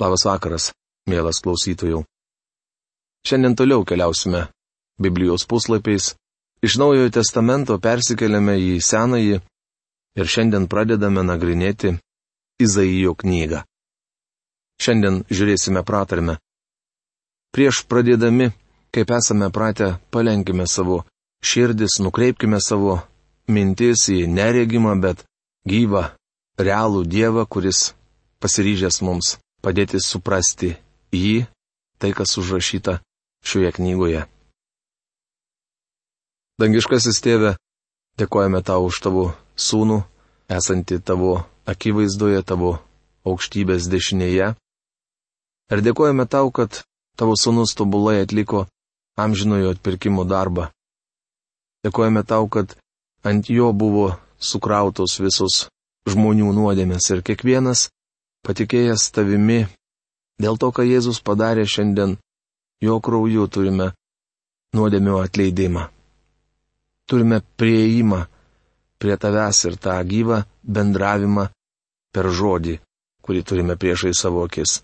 Labas vakaras, mielas klausytojų. Šiandien toliau keliausime Biblijos puslapiais. Iš Naujojo testamento persikeliame į Senąjį ir šiandien pradedame nagrinėti Izaijo knygą. Šiandien žiūrėsime pratarmę. Prieš pradėdami, kaip esame pratę, palenkime savo širdis, nukreipkime savo mintis į neregimą, bet gyvą, realų Dievą, kuris pasiryžęs mums padėti suprasti jį, tai kas užrašyta šioje knygoje. Dangiškasis tėve, dėkojame tau už tavo sūnų, esantį tavo akivaizdoje, tavo aukštybės dešinėje. Ir dėkojame tau, kad tavo sūnus tobulai atliko amžinojo atpirkimo darbą. Dėkojame tau, kad ant jo buvo sukrautos visos žmonių nuodėmės ir kiekvienas, patikėjęs tavimi, dėl to, ką Jėzus padarė šiandien, jo krauju turime nuodėmio atleidimą. Turime prieimą prie tavęs ir tą gyvą bendravimą per žodį, kurį turime priešai savo akis.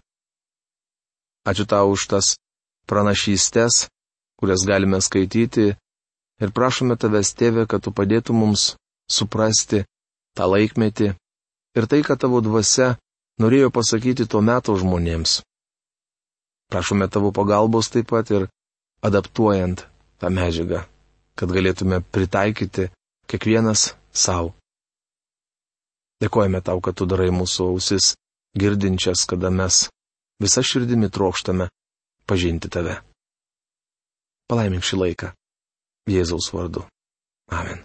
Ačiū tau už tas pranašystės, kurias galime skaityti ir prašome tavęs, tėvė, kad tu padėtų mums suprasti tą laikmetį ir tai, kad tavo dvasia norėjo pasakyti tuo metu žmonėms. Prašome tavo pagalbos taip pat ir adaptuojant tą medžiagą, kad galėtume pritaikyti kiekvienas savo. Dėkojame tau, kad tu darai mūsų ausis girdinčias, kada mes visą širdimi trokštame pažinti tave. Palaimink šį laiką. Jėzaus vardu. Amen.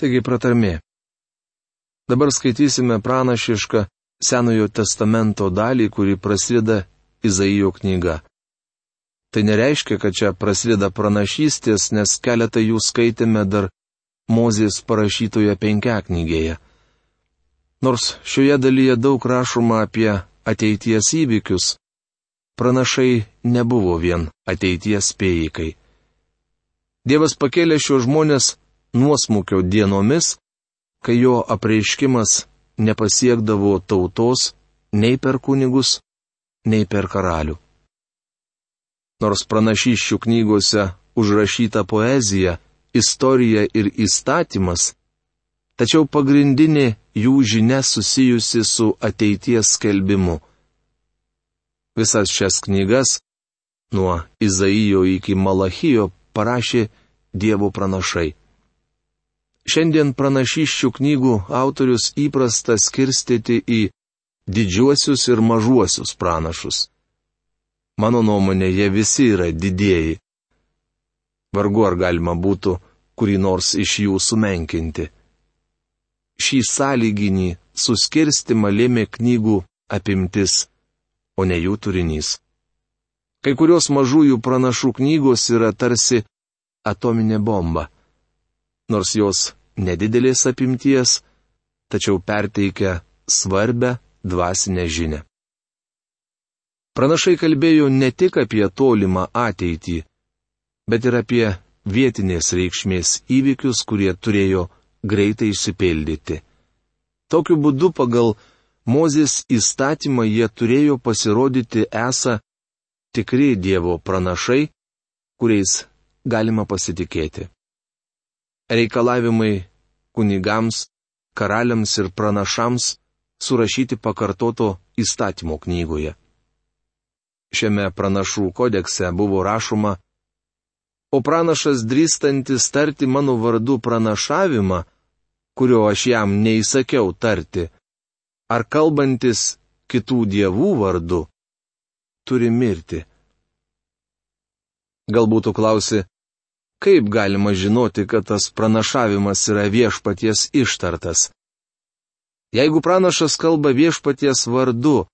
Taigi pratarmė. Dabar skaitysime pranašišką Senojo testamento dalį, kuri prasideda Izaijo knyga. Tai nereiškia, kad čia prasideda pranašystės, nes keletą jų skaitėme dar Mozės parašytoje penkiaknygėje. Nors šioje dalyje daug rašoma apie ateities įvykius, pranašai nebuvo vien ateities spėjikai. Dievas pakėlė šios žmonės nuosmukio dienomis, kai jo apreiškimas nepasiekdavo tautos nei per kunigus, nei per karalių. Nors pranašyščių knygose užrašyta poezija, istorija ir įstatymas, tačiau pagrindinė jų žinia susijusi su ateities skelbimu. Visas šias knygas, nuo Izaijo iki Malachijo, parašė Dievo pranašai. Šiandien pranašyščių knygų autorius įprasta skirstyti į didžiuosius ir mažuosius pranašus. Mano nuomonė, jie visi yra didieji. Vargu ar galima būtų kurį nors iš jų sumenkinti. Šį sąlyginį suskirstimą lėmė knygų apimtis, o ne jų turinys. Kai kurios mažųjų pranašų knygos yra tarsi atominė bomba nors jos nedidelės apimties, tačiau perteikia svarbę dvasinę žinę. Pranašai kalbėjo ne tik apie tolimą ateitį, bet ir apie vietinės reikšmės įvykius, kurie turėjo greitai išsipildyti. Tokiu būdu pagal Mozės įstatymą jie turėjo pasirodyti esą tikri Dievo pranašai, kuriais galima pasitikėti reikalavimai kunigams, karaliams ir pranašams surašyti pakartoto įstatymo knygoje. Šiame pranašų kodekse buvo rašoma, o pranašas drįstantis tarti mano vardu pranašavimą, kurio aš jam neįsakiau tarti, ar kalbantis kitų dievų vardu, turi mirti. Galbūt klausi, kaip galima žinoti, kad tas pranašavimas yra viešpaties ištartas? Jeigu pranašas kalba viešpaties vardu,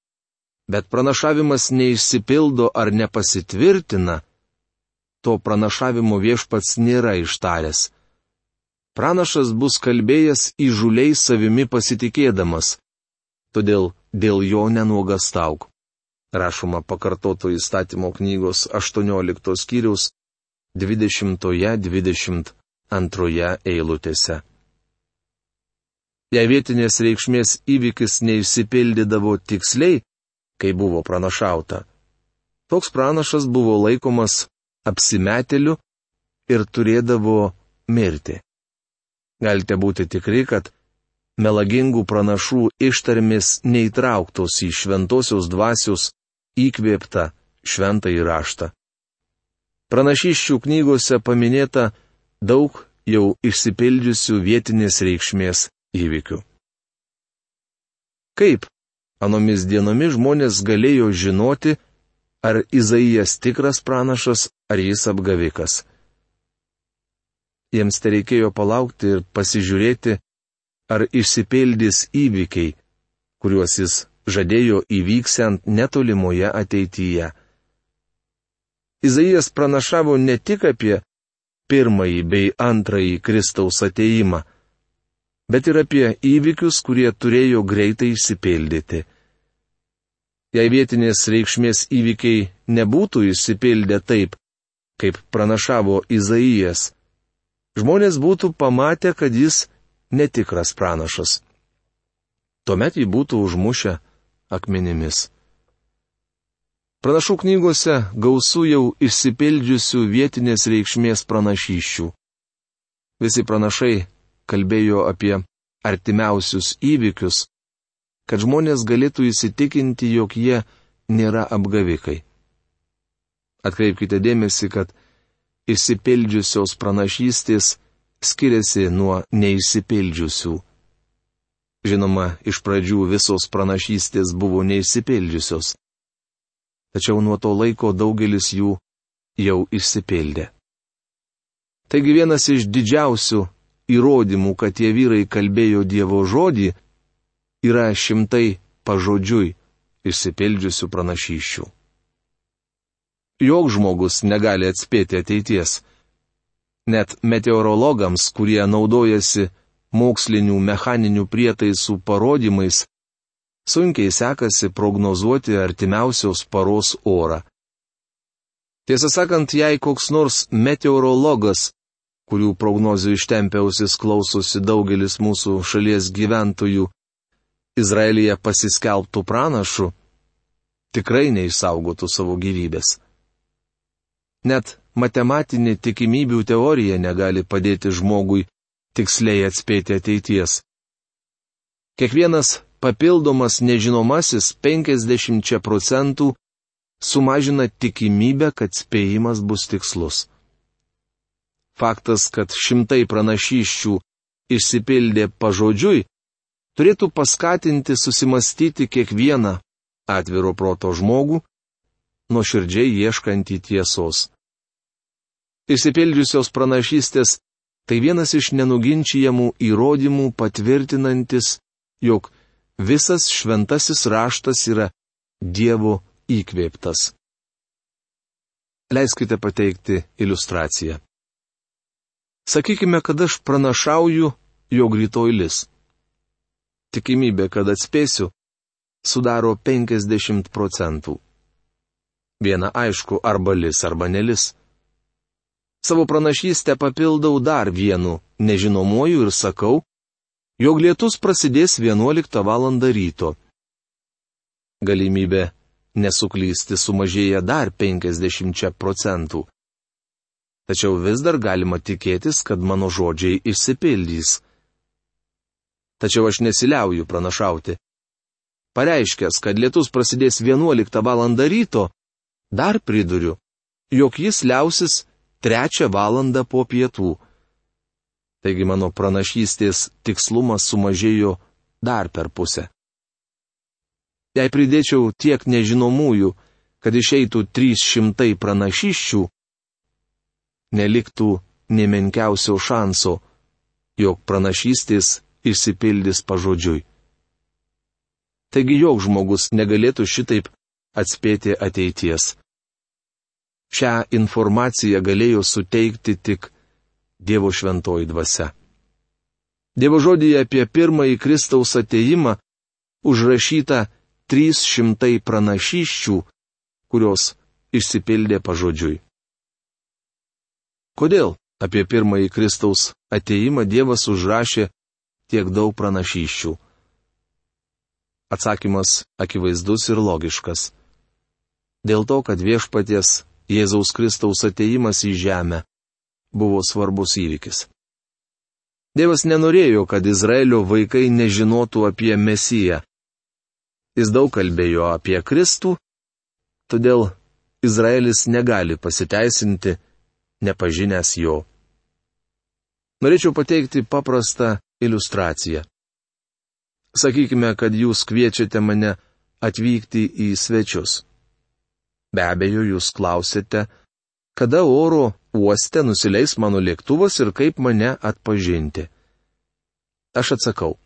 bet pranašavimas neišsipildo ar nepasitvirtina, to pranašavimo viešpats nėra ištaręs. Pranašas bus kalbėjęs įžuliai savimi pasitikėdamas, todėl dėl jo nenuogastauk. Rašoma pakartoto įstatymo knygos 18 skyriaus 20-22 eilutėse. Jei vietinės reikšmės įvykis neišsipildydavo tiksliai, kai buvo pranašauta, toks pranašas buvo laikomas apsimetėliu ir turėdavo mirti. Galite būti tikri, kad melagingų pranašų ištarmės neįtrauktos į šventosios dvasios įkvėptą šventą įraštą. Pranašyščių knygose paminėta daug jau išsipildžiusių vietinės reikšmės įvykių. Kaip anomis dienomis žmonės galėjo žinoti, ar Izaijas tikras pranašas, ar jis apgavikas? Jiems tai reikėjo palaukti ir pasižiūrėti, ar išsipildys įvykiai, kuriuos jis žadėjo įvyksiant netolimoje ateityje. Izaijas pranašavo ne tik apie pirmąjį bei antrąjį Kristaus ateimą, bet ir apie įvykius, kurie turėjo greitai išsipildyti. Jei vietinės reikšmės įvykiai nebūtų išsipildę taip, kaip pranašavo Izaijas, žmonės būtų pamatę, kad jis netikras pranašas. Tuomet jį būtų užmušę akmenimis. Pranašų knygose gausų jau išsipildžiusių vietinės reikšmės pranašyščių. Visi pranašai kalbėjo apie artimiausius įvykius, kad žmonės galėtų įsitikinti, jog jie nėra apgavikai. Atkreipkite dėmesį, kad išsipildžiusios pranašystės skiriasi nuo neišsipildžiusių. Žinoma, iš pradžių visos pranašystės buvo neišsipildžiusios. Tačiau nuo to laiko daugelis jų jau išsipildė. Taigi vienas iš didžiausių įrodymų, kad tie vyrai kalbėjo Dievo žodį, yra šimtai pažodžiui išsipildžiusių pranašyščių jog žmogus negali atspėti ateities. Net meteorologams, kurie naudojasi mokslinių mechaninių prietaisų parodymais, sunkiai sekasi prognozuoti artimiausios paros orą. Tiesą sakant, jei koks nors meteorologas, kurių prognozių ištempiausis klausosi daugelis mūsų šalies gyventojų, Izraelyje pasiskelbtų pranašu, tikrai neišsaugotų savo gyvybės. Net matematinė tikimybių teorija negali padėti žmogui tiksliai atspėti ateities. Kiekvienas papildomas nežinomasis 50 procentų sumažina tikimybę, kad spėjimas bus tikslus. Faktas, kad šimtai pranašyščių išsipildė pažodžiui, turėtų paskatinti susimastyti kiekvieną atviro proto žmogų, nuoširdžiai ieškantį tiesos. Išsipildžiusios pranašystės tai vienas iš nenuginčiamų įrodymų patvirtinantis, jog visas šventasis raštas yra Dievo įkvėptas. Leiskite pateikti iliustraciją. Sakykime, kad aš pranašauju, jog rytoj lis. Tikimybė, kad atspėsiu, sudaro 50 procentų. Viena aišku, arba lis, arba nelis. Savo pranašystę papildau dar vienu nežinomuoju ir sakau, jog lietus prasidės 11 val. ryto. Galimybė nesuklysti sumažėja dar 50 procentų. Tačiau vis dar galima tikėtis, kad mano žodžiai išsipildys. Tačiau aš nesiliauju pranašauti. Pareiškęs, kad lietus prasidės 11 val. ryto, Dar priduriu, jog jis liausis trečią valandą po pietų. Taigi mano pranašystės tikslumas sumažėjo dar per pusę. Jei pridėčiau tiek nežinomųjų, kad išeitų 300 pranašyščių, neliktų nemenkiausio šanso, jog pranašystės išsipildys pažodžiui. Taigi jog žmogus negalėtų šitaip atspėti ateities. Šią informaciją galėjo suteikti tik Dievo šventoji dvasia. Dievo žodėje apie pirmąjį Kristaus ateimą užrašyta 300 pranašyščių, kurios išsipildė pažodžiui. Kodėl apie pirmąjį Kristaus ateimą Dievas užrašė tiek daug pranašyščių? Atsakymas akivaizdus ir logiškas. Dėl to, kad viešpaties Jėzaus Kristaus ateimas į žemę buvo svarbus įvykis. Dievas nenorėjo, kad Izraelio vaikai nežinotų apie Mesiją. Jis daug kalbėjo apie Kristų, todėl Izraelis negali pasiteisinti, nepažinęs jo. Norėčiau pateikti paprastą iliustraciją. Sakykime, kad jūs kviečiate mane atvykti į svečius. Be abejo, jūs klausite, kada oro uoste nusileis mano lėktuvas ir kaip mane atpažinti. Aš atsakau.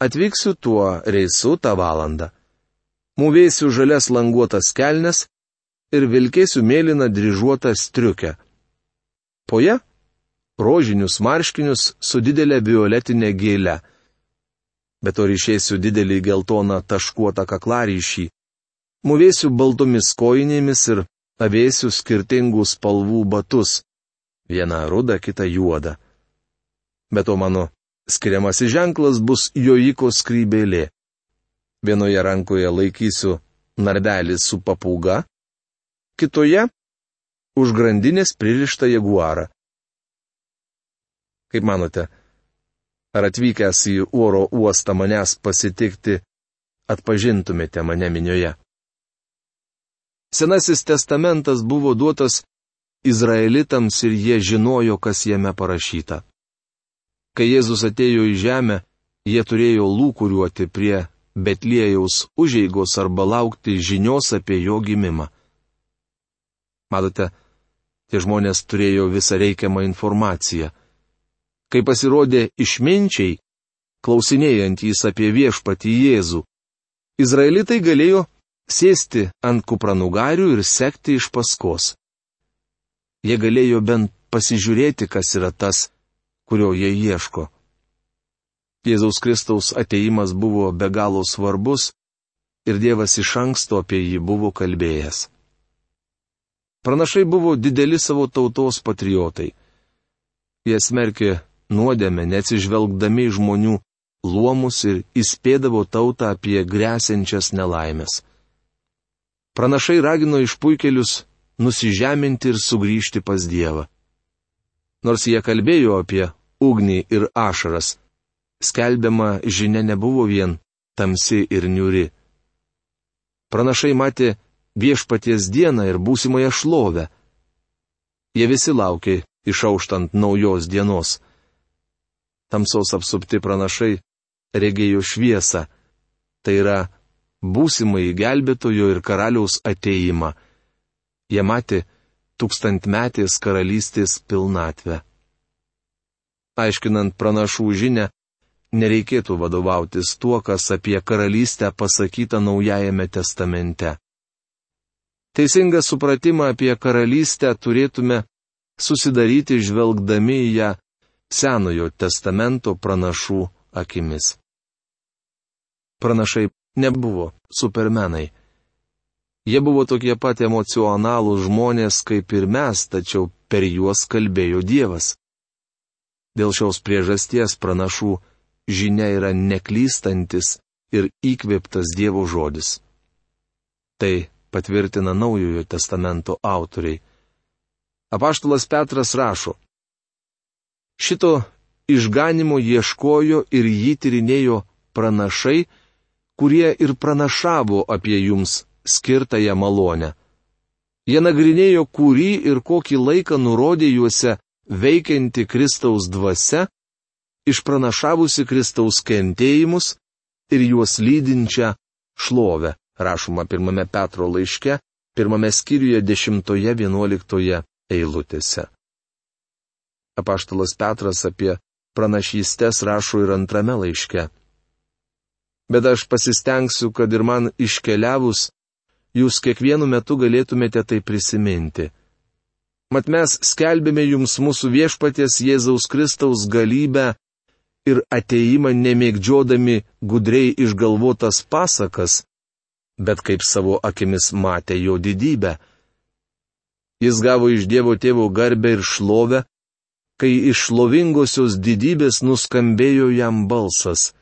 Atvyksiu tuo reisu tą valandą. Mūvėsiu žalias languotas kelnes ir vilkėsiu mėlyną dryžuotą striukę. Po ją - rožinius marškinius su didelė violetinė gėle. Bet to ryšėsiu didelį geltoną taškuotą kaklaryšį. Mūvėsiu baltomis kojinėmis ir avėsiu skirtingų spalvų batus. Viena ruda, kita juoda. Bet to mano skiriamasis ženklas bus jojiko skrybėlė. Vienoje rankoje laikysiu nardelį su papūga, kitoje - už grandinės pririštą jaguarą. Kaip manote, ar atvykęs į oro uostą manęs pasitikti, atpažintumėte mane minioje? Senasis testamentas buvo duotas Izraelitams ir jie žinojo, kas jame parašyta. Kai Jėzus atėjo į žemę, jie turėjo lūkuriuoti prie Betlėjaus užeigos arba laukti žinios apie jo gimimą. Matote, tie žmonės turėjo visą reikiamą informaciją. Kai pasirodė išminčiai, klausinėjantys apie viešpatį Jėzų, izraelitai galėjo sėsti ant kupranugarių ir sekti iš paskos. Jie galėjo bent pasižiūrėti, kas yra tas, kurio jie ieško. Jėzaus Kristaus ateimas buvo be galo svarbus ir Dievas iš anksto apie jį buvo kalbėjęs. Pranašai buvo dideli savo tautos patriotai. Jie smerkė nuodėmę, neatsižvelgdami žmonių luomus ir įspėdavo tautą apie grėsiančias nelaimės. Pranašai ragino išpuikelius nusižeminti ir sugrįžti pas Dievą. Nors jie kalbėjo apie ugnį ir ašaras, skelbiama žinia nebuvo vien tamsi ir niuri. Pranašai matė viešpaties dieną ir būsimąją šlovę. Jie visi laukė išauštant naujos dienos. Tamsos apsupti pranašai regėjo šviesą, tai yra būsimai gelbėtojo ir karaliaus ateimą. Jie matė tūkstantmetės karalystės pilnatvę. Aiškinant pranašų žinę, nereikėtų vadovautis tuo, kas apie karalystę pasakyta Naujajame testamente. Teisingą supratimą apie karalystę turėtume susidaryti žvelgdami į ją Senojo testamento pranašų akimis. Pranašai nebuvo supermenai. Jie buvo tokie pat emocionalūs žmonės kaip ir mes, tačiau per juos kalbėjo Dievas. Dėl šios priežasties pranašų žinia yra neklystantis ir įkvėptas Dievo žodis. Tai patvirtina Naujojo testamento autoriai. Apaštalas Petras rašo. Šito išganimo ieškojo ir jį tyrinėjo pranašai, kurie ir pranašavo apie jums skirtąją malonę. Jie nagrinėjo, kurį ir kokį laiką nurodė juose veikianti Kristaus dvasia, išpranašavusi Kristaus kentėjimus ir juos lydinčią šlovę, rašoma pirmame Petro laiške, pirmame skyriuje 10-11 eilutėse. Apaštalas Petras apie pranašystės rašo ir antrame laiške. Bet aš pasistengsiu, kad ir man iškeliavus, jūs kiekvienu metu galėtumėte tai prisiminti. Mat mes skelbėme jums mūsų viešpaties Jėzaus Kristaus galybę ir ateimą nemėgdžiodami gudriai išgalvotas pasakas, bet kaip savo akimis matė jo didybę. Jis gavo iš Dievo tėvo garbę ir šlovę, kai iš lovingosios didybės nuskambėjo jam balsas.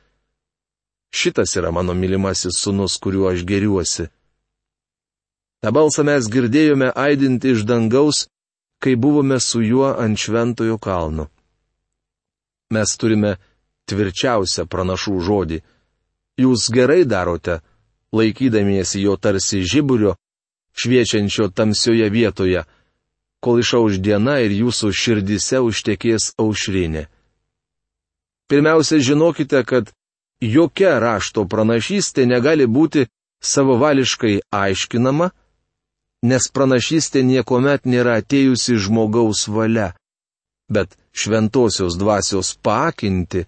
Šitas yra mano mylimasis sunus, kuriuo aš geriuosi. Ta balsą mes girdėjome aidinti iš dangaus, kai buvome su juo ant šventojo kalno. Mes turime tvirčiausią pranašų žodį. Jūs gerai darote, laikydamiesi jo tarsi žiburio, šviečiančio tamsioje vietoje, kol išauž diena ir jūsų širdise užtekės aušrinė. Pirmiausia, žinokite, kad jokia rašto pranašystė negali būti savavališkai aiškinama, nes pranašystė niekuomet nėra atėjusi žmogaus valia, bet šventosios dvasios pakinti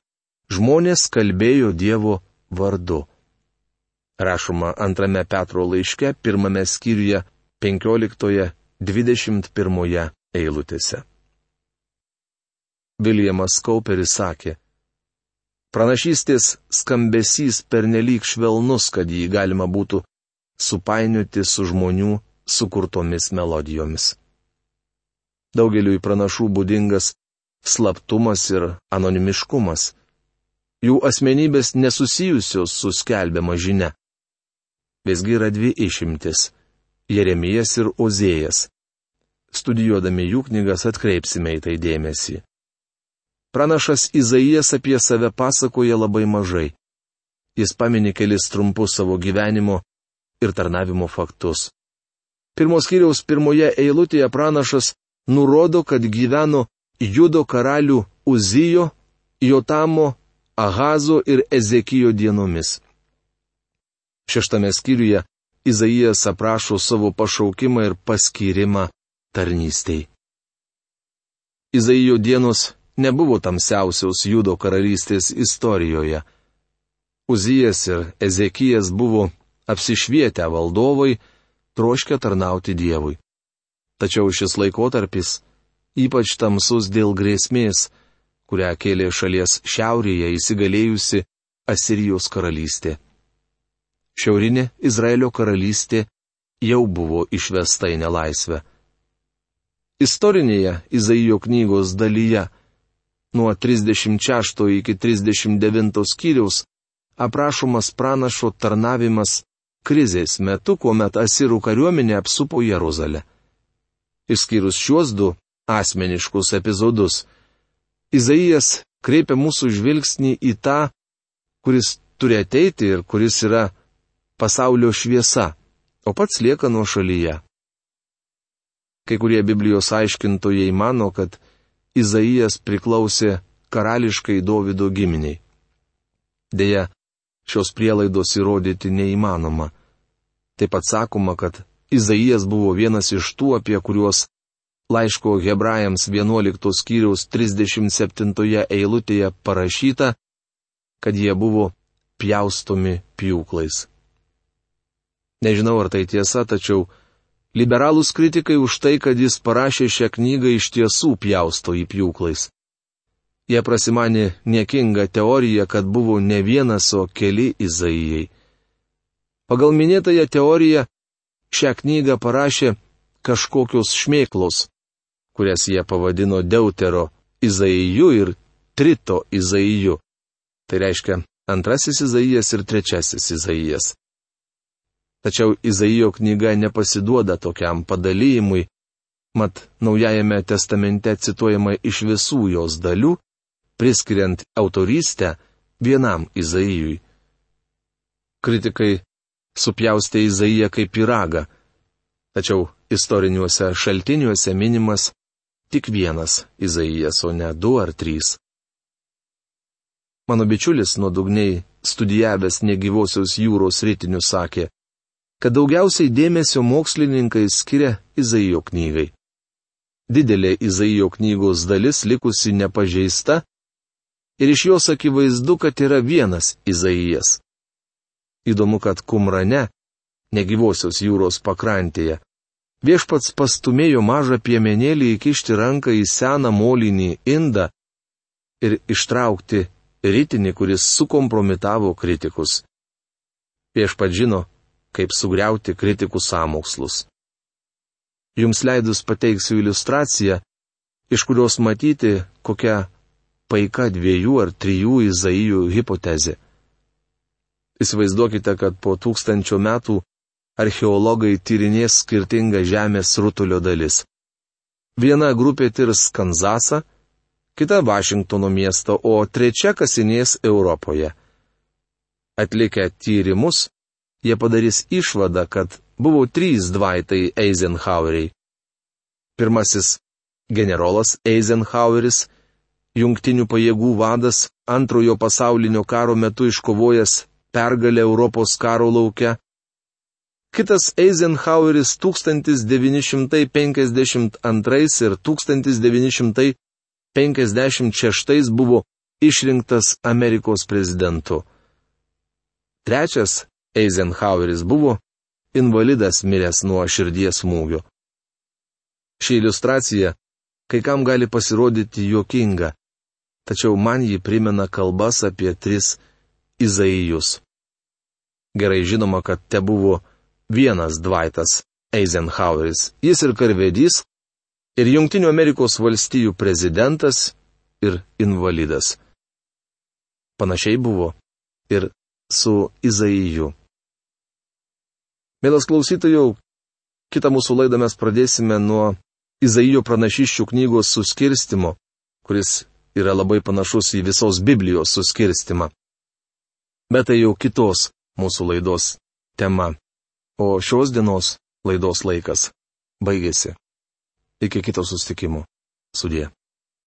žmonės kalbėjo Dievo vardu. Rašoma antrame Petro laiške, pirmame skyriuje, 15-21 eilutėse. Viljamas Kauperis sakė, pranašystės skambesys pernelyg švelnus, kad jį galima būtų supainioti su žmonių sukurtomis melodijomis. Daugeliui pranašų būdingas slaptumas ir anonimiškumas. Jų asmenybės nesusijusios su skelbiama žinia. Visgi yra dvi išimtis - Jeremijas ir Ozėjas. Studijuodami jų knygas atkreipsime į tai dėmesį. Pranašas Izaijas apie save pasakoja labai mažai. Jis pamini kelis trumpus savo gyvenimo ir tarnavimo faktus. Pirmos kiriaus pirmoje eilutėje pranašas nurodo, kad gyveno Judo karalių Uzijo, Jotamo, Ahazo ir Ezekijo dienomis. Šeštame skyriuje Izaijas aprašo savo pašaukimą ir paskyrimą tarnystei. Izaijo dienos nebuvo tamsiausios Judo karalystės istorijoje. Uzijas ir Ezekijas buvo apsišvietę valdovai, troškę tarnauti Dievui. Tačiau šis laikotarpis ypač tamsus dėl grėsmės, kurią kėlė šalies šiaurėje įsigalėjusi Asirijos karalystė. Šiaurinė Izraelio karalystė jau buvo išvesta į nelaisvę. Istorinėje Izaijo knygos dalyje nuo 36 iki 39 skyriaus aprašomas pranašo tarnavimas krizės metu, kuomet Asirų kariuomenė apsupo Jeruzalę. Išskyrus šiuos du asmeniškus epizodus, Izaijas kreipia mūsų žvilgsnį į tą, kuris turi ateiti ir kuris yra pasaulio šviesa, o pats lieka nuo šalyje. Kai kurie Biblijos aiškintojai mano, kad Izaijas priklausė karališkai Davido giminiai. Deja, šios prielaidos įrodyti neįmanoma. Taip pat sakoma, kad Izaijas buvo vienas iš tų, apie kuriuos laiško hebrajams 11 skyriaus 37 eilutėje parašyta, kad jie buvo pjaustomi pjūklais. Nežinau, ar tai tiesa, tačiau liberalūs kritikai už tai, kad jis parašė šią knygą iš tiesų pjausto į pjūklais. Jie prasimanė niekingą teoriją, kad buvo ne vienas, o keli Izaijai. Pagal minėtąją teoriją šią knygą parašė kažkokios šmėklos, kurias jie pavadino Deutero Izaiju ir Trito Izaiju. Tai reiškia antrasis Izaijas ir trečiasis Izaijas. Tačiau Izaijo knyga nepasiduoda tokiam padalyjimui, mat Naujajame testamente cituojama iš visų jos dalių, priskiriant autorystę vienam Izaijui. Kritikai supjaustė Izaiją kaip piragą, tačiau istoriniuose šaltiniuose minimas tik vienas Izaijas, o ne du ar trys. Mano bičiulis nuodugniai studijavęs negyvosios jūros rytinius sakė, kad daugiausiai dėmesio mokslininkai skiria Izaijo knygai. Didelė Izaijo knygos dalis likusi nepažeista ir iš jos akivaizdu, kad yra vienas Izaijas. Įdomu, kad Kumrane, negyvosios jūros pakrantėje, viešpats pastumėjo mažą piemenėlį įkišti ranką į seną molinį indą ir ištraukti rytinį, kuris sukompromitavo kritikus. Viešpats žino, kaip sugriauti kritikų samokslus. Jums leidus pateiksiu iliustraciją, iš kurios matyti, kokia paika dviejų ar trijų Izaijų hipotezė. Įsivaizduokite, kad po tūkstančio metų archeologai tyrinės skirtingą žemės rutulio dalis. Viena grupė tirs Kanzasą, kita Vašingtono miestą, o trečia kasinės Europoje. Atlikę tyrimus, jie padarys išvadą, kad buvo trys dvaitai Eisenhoweriai. Pirmasis - generolas Eisenhoweris, jungtinių pajėgų vadas, antrojo pasaulinio karo metu iškovojęs pergalę Europos karo laukia. Kitas Eisenhoweris 1952 ir 1956 buvo išrinktas Amerikos prezidentu. Trečias Eisenhoweris buvo invalidas miręs nuo širdies smūgio. Ši iliustracija kai kam gali pasirodyti juokinga, tačiau man ji primena kalbas apie tris Izaijus. Gerai žinoma, kad te buvo vienas Dvaitas Eisenhoweris, jis ir karvedys, ir Junktinių Amerikos valstijų prezidentas, ir invalidas. Panašiai buvo ir su Izaiju. Mielas klausytojų, kitą mūsų laidą mes pradėsime nuo Izaijo pranašiščių knygos suskirstimo, kuris yra labai panašus į visos Biblijos suskirstimą. Bet tai jau kitos mūsų laidos tema. O šios dienos laidos laikas baigėsi. Iki kito sustikimo. Sudė.